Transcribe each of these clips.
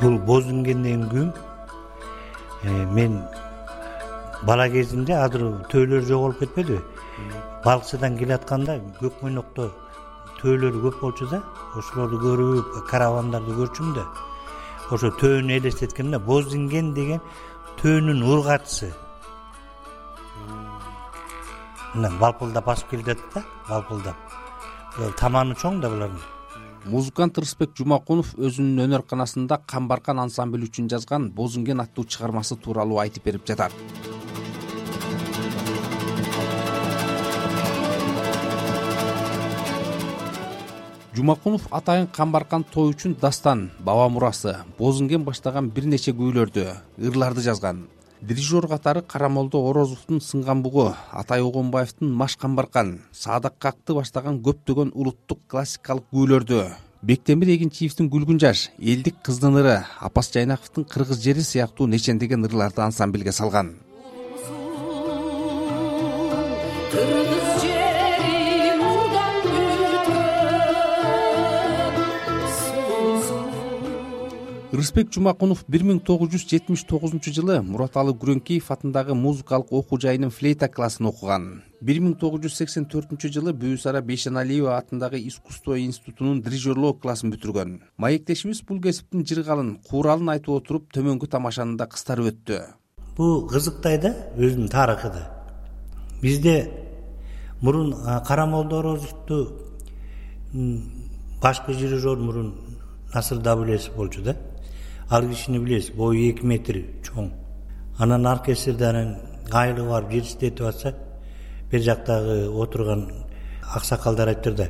бул бозунгенден күйүм э, мен бала кезимде азыр төөлөр жоголуп кетпедиби балыкчыдан келатканда көк мойнокто төөлөр көп болчу да ошолорду көрүп каравандарды көрчүмүн да. Ошо төөнү элестеткем да бозунген деген төөнүн ургачысы мына балпылдап басып келе жатат да балпылдап. Таманы чоң да булардын музыкант рысбек жумакунов өзүнүн өнөр камбаркан ансамбли үчүн жазган бозунген аттуу чыгармасы тууралуу айтып берип жатат. Жумакунов атайын камбаркан той үчүн дастан баба мурасы бозунген баштаган бир нече күүлөрдү ырларды жазган дирижер катары карамолдо орозовдун сынган бугу атай огонбаевдин маш камбаркан саадак акты баштаган көптөгөн улуттук классикалык күүлөрдү бектемир эгинчиевдин күлгүн жаш элдик кыздын ыры апас жайнаковдун кыргыз жери сыяктуу нечендеген ырларды ансамбльге салган рысбек жумакунов бир миң тогуз жүз жетимиш тогузунчу жылы мураталы күрөңкиев атындагы музыкалык окуу жайынын флейта классын окуган. бир миң тогуз жүз сексен төртүнчү жылы бүбүсара бейшеналиева атындагы искусство институтунун дирижерлоо классын бүтүргөн. Маектешибиз бул кесиптин жыргалын кууралын айтып отуруп төмөнкү тамашаны да кыстарып өттү. Бул кызыктай да өзүнүн тарыхы да бизде мурун орозовду башкы дирижер мурун насыр дабылесов болчу да ал кишини билесиз бою эки метр чоң. Анан оркестрде анан айылга барып жетиштетип атса бери жактагы отурган аксакалдар айтыптыр да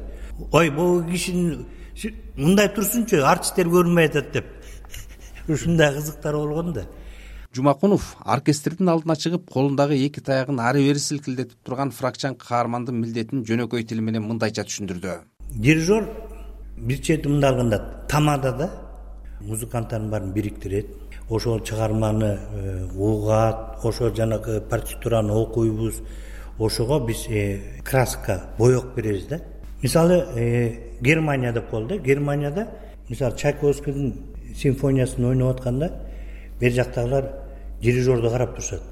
ой могу кишини мындай турсунчу артисттер көрүнбөй атат деп. Ушундай кызыктар болгон да. Жумакунов оркестрдин алдына чыгып колундагы эки таягын ары бери силкилдетип турган фракчан каармандын милдетин жөнөкөй тил менен мындайча түшүндүрдү. Дирижер бир чети мындай алганда тамада да музыканттардын баарын бириктирет. Ошол чыгарманы э, угат ошо жанагы партитураны окуйбуз. Ошого биз э, краска боек беребиз да. Мисалы э, германия деп коелу да. Германияда мисалы чайковскийдин симфониясын ойноп атканда бери жактагылар дирижерду карап турушат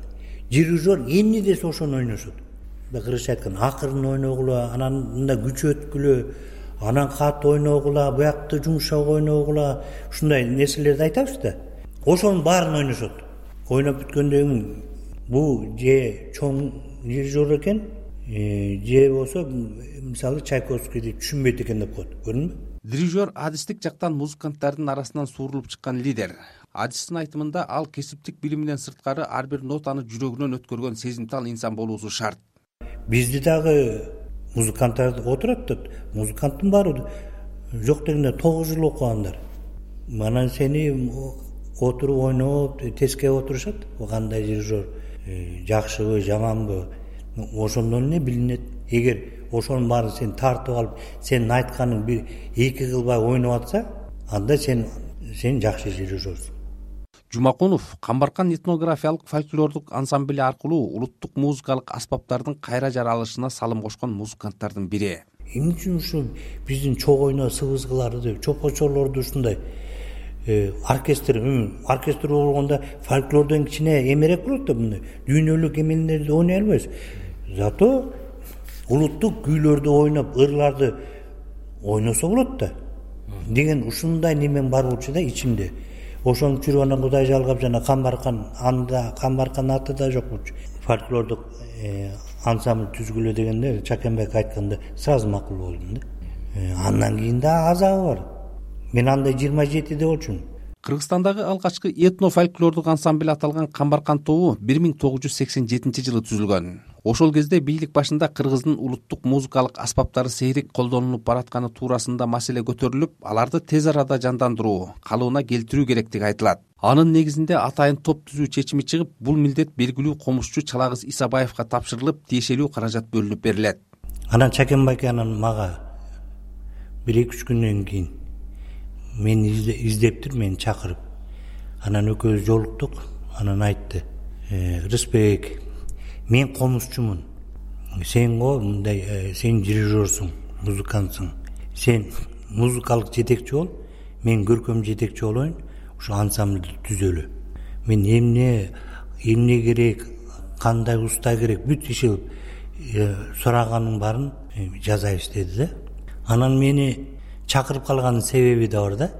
дирижер эмне десе ошону ойношот. Кыргызча айтканда акырын ойногула анан мындай күчөткүлө анан катуу ойногула буякты жумшак ойногула ушундай нерселерди айтабыз да. Ошонун баарын ойношот ойноп бүткөндөн кийин бул же чоң дирижер экен э, же болбосо мисалы чайковскийди түшүнбөйт экен деп коет. Көрдүңбү дирижер адистик жактан музыканттардын арасынан суурулуп чыккан лидер. Адистин айтымында ал кесиптик билиминен сырткары ар бир нотаны жүрөгүнөн өткөргөн сезимтал инсан болуусу шарт. Бизди дагы музыканттар отурат да музыканттын баары жок дегенде тогуз жыл окугандар. Анан сени отуруп ойноп тескеп отурушат кандай дирижер э, жакшыбы жаманбы ошондон эле билинет. Эгер ошонун баарын сен тартып алып сенин айтканың бир эки кылбай ойноп атса анда сен сен жакшы дирижерсуң жумакунов камбаркан этнографиялык фольклордук ансамбли аркылуу улуттук музыкалык аспаптардын кайра жаралышына салым кошкон музыканттардын бири. Эмне үчүн ушу биздин чогойно сыбызгыларды чопочолорду ушундай э, оркестр оркестр болгондо фольклордон кичине эмерээк болот да мындай. Дүйнөлүк эмелерди ойной албайбыз. Зато улуттук күүлөрдү ойноп ырларды ойносо болот да. Деген ушундай немен бар болчу да ичимде ошентип жүрүп анан кудай жалгап жана камбаркан анда камбаркан аты да жок болчу фольклордук э, ансамбль түзгүлө дегенде чакенбек айтканда сразу макул болдум да. Э, андан кийин дагы азабы бар. Мен анда жыйырма жетиде болчумун. Кыргызстандагы алгачкы этно фольклордук ансамбль аталган камбаркан тобу бир миң тогуз жүз сексен жетинчи жылы түзүлгөн ошол кезде бийлик башында кыргыздын улуттук музыкалык аспаптары сейрек колдонулуп баратканы туурасында маселе көтөрүлүп аларды тез арада жандандыруу калыбына келтирүү керектиги айтылат. Анын негизинде атайын топ түзүү чечими чыгып бул милдет белгилүү комузчу чалагыз исабаевка тапшырылып тиешелүү каражат бөлүнүп берилет. Анан чакенбек анан мага бир эки үч күндөн кийин мени издептир мени чакырып анан экөөбүз жолуктук. Анан айтты «Э, рысбек мен комузчумун. Сен го мындай э, сен дирижерсуң музыкантсың. Сен музыкалык жетекчи бол мен көркөм жетекчи болоюн ушу ансамбльди түзөлү. Мен эмне эмне керек кандай уста керек бүт иши кылып э, сураганын баарын э, жазайбыз деди да. Анан мени чакырып калганын себеби да бар да.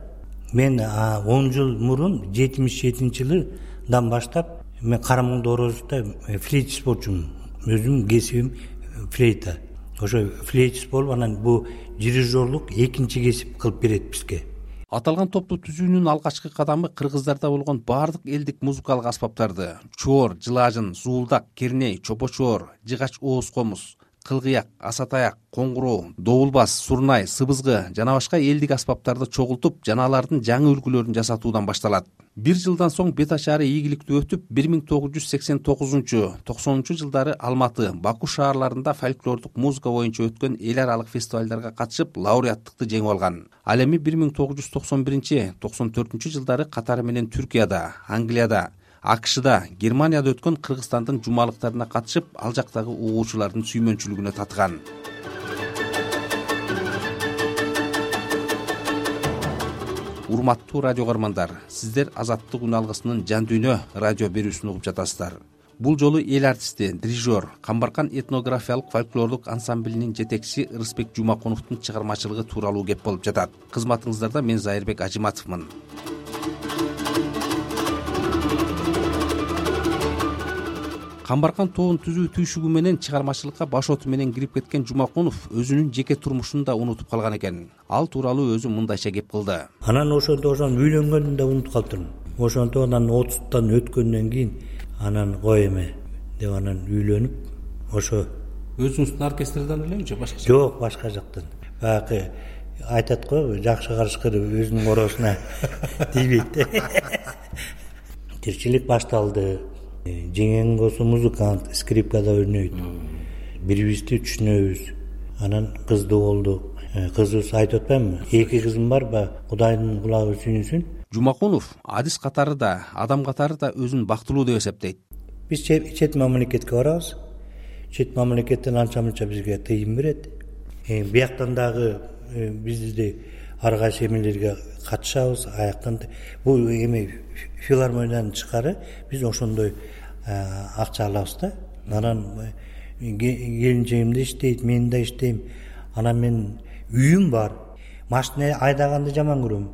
Мен он жыл мурун жетимиш жетинчи жылыдан баштап мен карамолдо орозовдо флейтист болчумун өзүмдүн кесибим флейта. Ошо флейтист болуп анан бул дирижерлук экинчи кесип кылып берет бизге. Аталган топту түзүүнүн алгачкы кадамы кыргыздарда болгон баардык элдик музыкалык аспаптарды. Чоор жылаажын зуулдак керней чопо чоор жыгач ооз комуз кылгыяк аса таяк коңгуроо добулбас сурнай сыбызгы жана башка элдик аспаптарды чогултуп жана алардын жаңы үлгүлөрүн жасатуудан башталат. Бир жылдан соң бет ачаары ийгиликтүү өтүп бир миң тогуз жүз сексен тогузунчу токсонунчу жылдары алматы баку шаарларында фольклордук музыка боюнча өткөн эл аралык фестивалдарга катышып лауреаттыкты жеңип алган. Ал эми бир миң тогуз жүз токсон биринчи токсон төртүнчү жылдары катары менен түркияда англияда акшда германияда өткөн кыргызстандын жумалыктарына катышып ал жактагы угуучулардын сүймөнчүлүгүнө татыган. Урматтуу радио каармандар сиздер азаттык үн алгысынын жан дүйнө радио берүүсүн угуп жатасыздар. Бул жолу эл артисти дирижер камбаркан этнографиялык фольклордук ансамблинин жетекчиси ырысбек жумакуновдун чыгармачылыгы тууралуу кеп болуп жатат. Кызматыңыздарда мен зайырбек ажиматовмун камбаркан тобун түзүү түйшүгү менен чыгармачылыкка баш оту менен кирип кеткен жумакунов өзүнүн жеке турмушун да унутуп калган экен. Ал тууралуу өзү мындайча кеп кылды. Анан ошентип ошон үйлөнгөнүн да унутуп калыптырмын ошентип анан отуздан өткөндөн кийин анан кой эме деп анан үйлөнүп ошо өзүңүздүн оркестрден элеби же башка жок башка жактан. Баягы айтат го жакшы карышкыр өзүнүн ороосуна тийбейт да тирчилик башталды жеңең болсо музыкант скрипкада ойнойт бири бирибизди түшүнөбүз. Анан кыздуу болдук э, кызыбыз айтып атпаймынбы? Эки кызым бар баягы кудайдын кулагы сүйүнсүн. Жумакунов адис катары да адам катары да өзүн бактылуу деп эсептейт. Биз чет мамлекетке барабыз. Чет мамлекеттен анча мынча бизге тыйын берет. Э, бияктан дагы э, бизди ар кайсы эмелерге катышабыз аяктан бул эме филармониядан тышкары биз ошондой э, акча алабыз да. Анан э, келинчегим да иштейт мен да иштейм. Анан мен үйүм бар. Машина айдаганды жаман көрөм.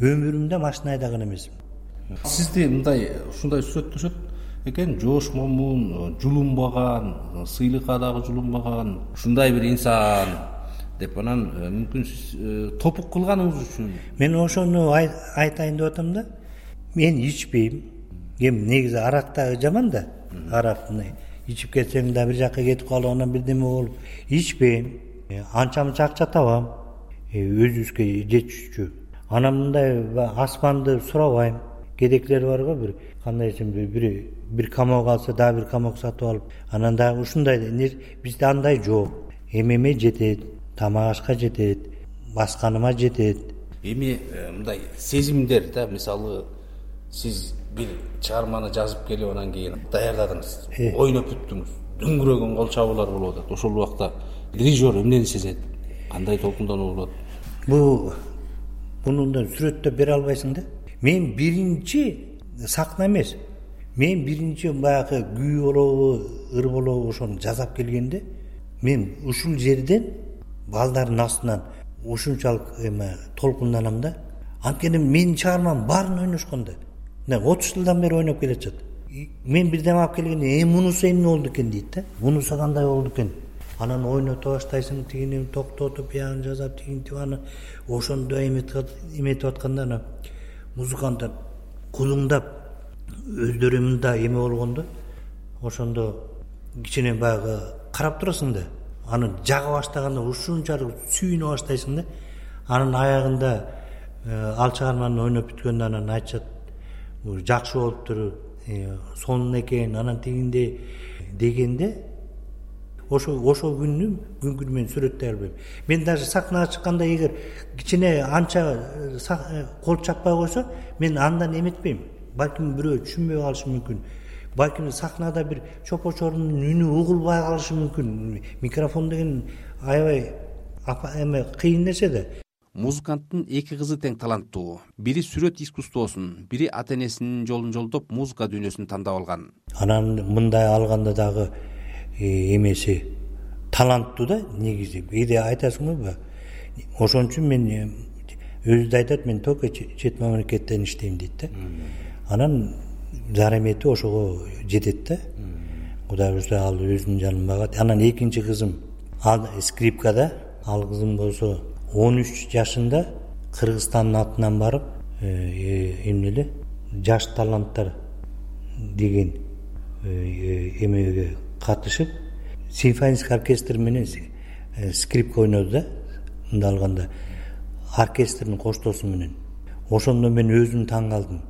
Өмүрүмдө машина айдаган эмесмин сизди мындай ушундай сүрөттөшөт экен. Жоош момун жулунбаган сыйлыкка дагы жулунбаган ушундай бир инсан деп анан э, мүмкүн сиз топук кылганыңыз үчүн. Мен ошону айтайын деп атам да мен ичпейм. Эми негизи арак дагы жаман да аракны ичип кетсең да бир жака кетип калып анан бирдеме болуп ичпейм. Э, анча мынча акча табам э, өзүбүзгө жетишүүчү анан мындай асманды сурабайм. Кедекилер бар го бир кандай десем бир бир комок алса дагы бир комок сатып алып анан дагы ушундай бизде андай жок. Эмеме жетет тамак ашка жетет басканыма жетет. Эми э, мындай сезимдер да мисалы сиз бир чыгарманы жазып келип анан кийин даярдадыңыз э. ойноп бүттүңүз дөңгүрөгөн кол чабуулар болуп атат. Ошол убакта дирижер эмнени сезет? Кандай толкундонуу болот бул мындай сүрөттөп бере албайсың да. Мен биринчи сахна эмес. Мен биринчи баягы күй болобу ыр болобу ошону жасап келгенде мен ушул жерден балдардын астынан ушунчалык эме толкунданам да анткени менин чыгармам баарын ойношкон да. Отуз жылдан бери ойноп келатышат мен бирдеме алып келгенде э мунусу эмне болду экен? дейт да. Мунусу кандай болду экен? Анан ойното баштайсың тигини токтотуп биягын жасап тигинтип анан ошондо эметип атканда анан музыканттар кулуңдап өздөрү мындай эме болгондо ошондо кичине баягы карап турасың да анан жага баштаганда ушунчалык сүйүнө баштайсың да анан аягында э, ал чыгарманы ойноп бүткөндө анан айтышат жакшы болуптур э, сонун экен анан тигиндей дегенде ошо ошол күнү күнкү мен сүрөттөй албайм мен даже сахнага чыкканда эгер кичине анча э, кол чаппай койсо мен андан эметпейм. Балким бирөө түшүнбөй калышы мүмкүн балким сахнада бир чопо чоордун үнү угулбай калышы мүмкүн. Микрофон деген аябай эме кыйын нерсе да. Музыканттын эки кызы тең таланттуу. Бири сүрөт искусствосун бири ата энесинин жолун жолдоп музыка дүйнөсүн тандап алган. Анан мындай алганда дагы э, эмеси таланттуу да негизи. Кээде айтасыңарбы ошон үчүн мен э, өзү да айтат мен только чет мамлекеттен иштейм дейт да. Анан зарамети ошого жетет да. Кудай буюрса ал өзүнүн жанын багат. Анан экинчи кызым ал скрипкада ал кызым болсо он үч жашында кыргызстандын атынан барып э, э, эмне эле? Жаш таланттар деген эмеге катышып симфонический оркестр менен скрипка ойноду да мындай алганда. Оркестрдин коштоосу менен. Ошондо мен өзүм таң калдым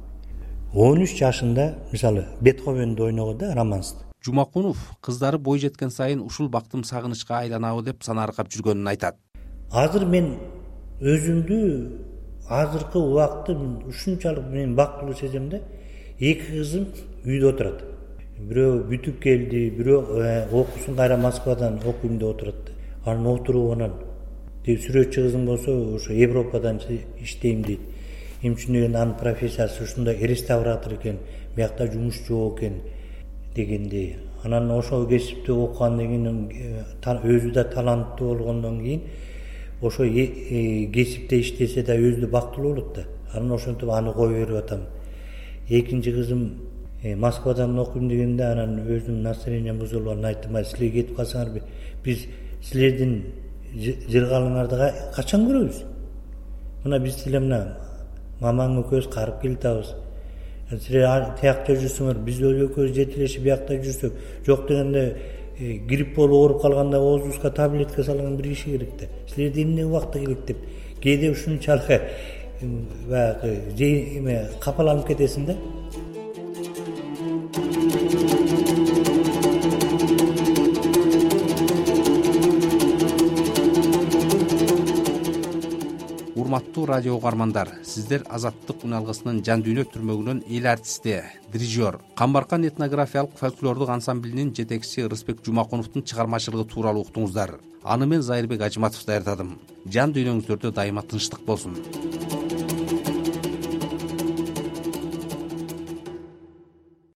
он үч жашында мисалы бетховенди ойногон да романсты жумакунов кыздары бой жеткен сайын ушул бактым сагынычка айланабы деп санааркап жүргөнүн айтат. Азыр мен өзүмдү азыркы убакытты ушунчалык мен бактылуу сезем да эки кызым үйдө отурат. Бирөө бүтүп келди бирөө э, окуусун кайра москвадан окуйм деп отурат да. Анан отуруп анан сүрөтчү кызым болсо ошо европадан иштейм дейт эмне үчүн дегенде анын профессиясы ушундай реставратор экен биякта жумуш жок экен дегендей анан ошол кесипти окугандан кийин э, өзү да таланттуу болгондон кийин ошол э, э, кесипте иштесе да өзү да бактылуу болот да. Анан ошентип аны кое берип атам. Экинчи кызым москвадан окуйм дегенде анан өзүнүн настроением бузулуп анан айттым ай силер кетип калсаңар биз силердин жыргалыңарды качан көрөбүз? Мына биз деле мына мамаң экөөбүз карып келатабыз силер тиякта жүрсүңөр биз экөөбүз жетелешип биякта жүрсөк. Жок дегенде э, грипп болуп ооруп калганда оозубузга таблетка салган бир киши керек да силерде эмне убакта керек деп. Кээде ушунчалык баягы эме капаланып кетесиң да урматтуу радио угармандар сиздер азаттык үн алгысынын жан дүйнө түрмөгүнөн эл артисти дирижер камбаркан этнографиялык фольклордук ансамблинин жетекчиси рысбек жумакуновдун чыгармачылыгы тууралуу уктуңуздар. Аны мен зайырбек ажыматов даярдадым жан дүйнөңүздөрдө дайыма тынчтык болсун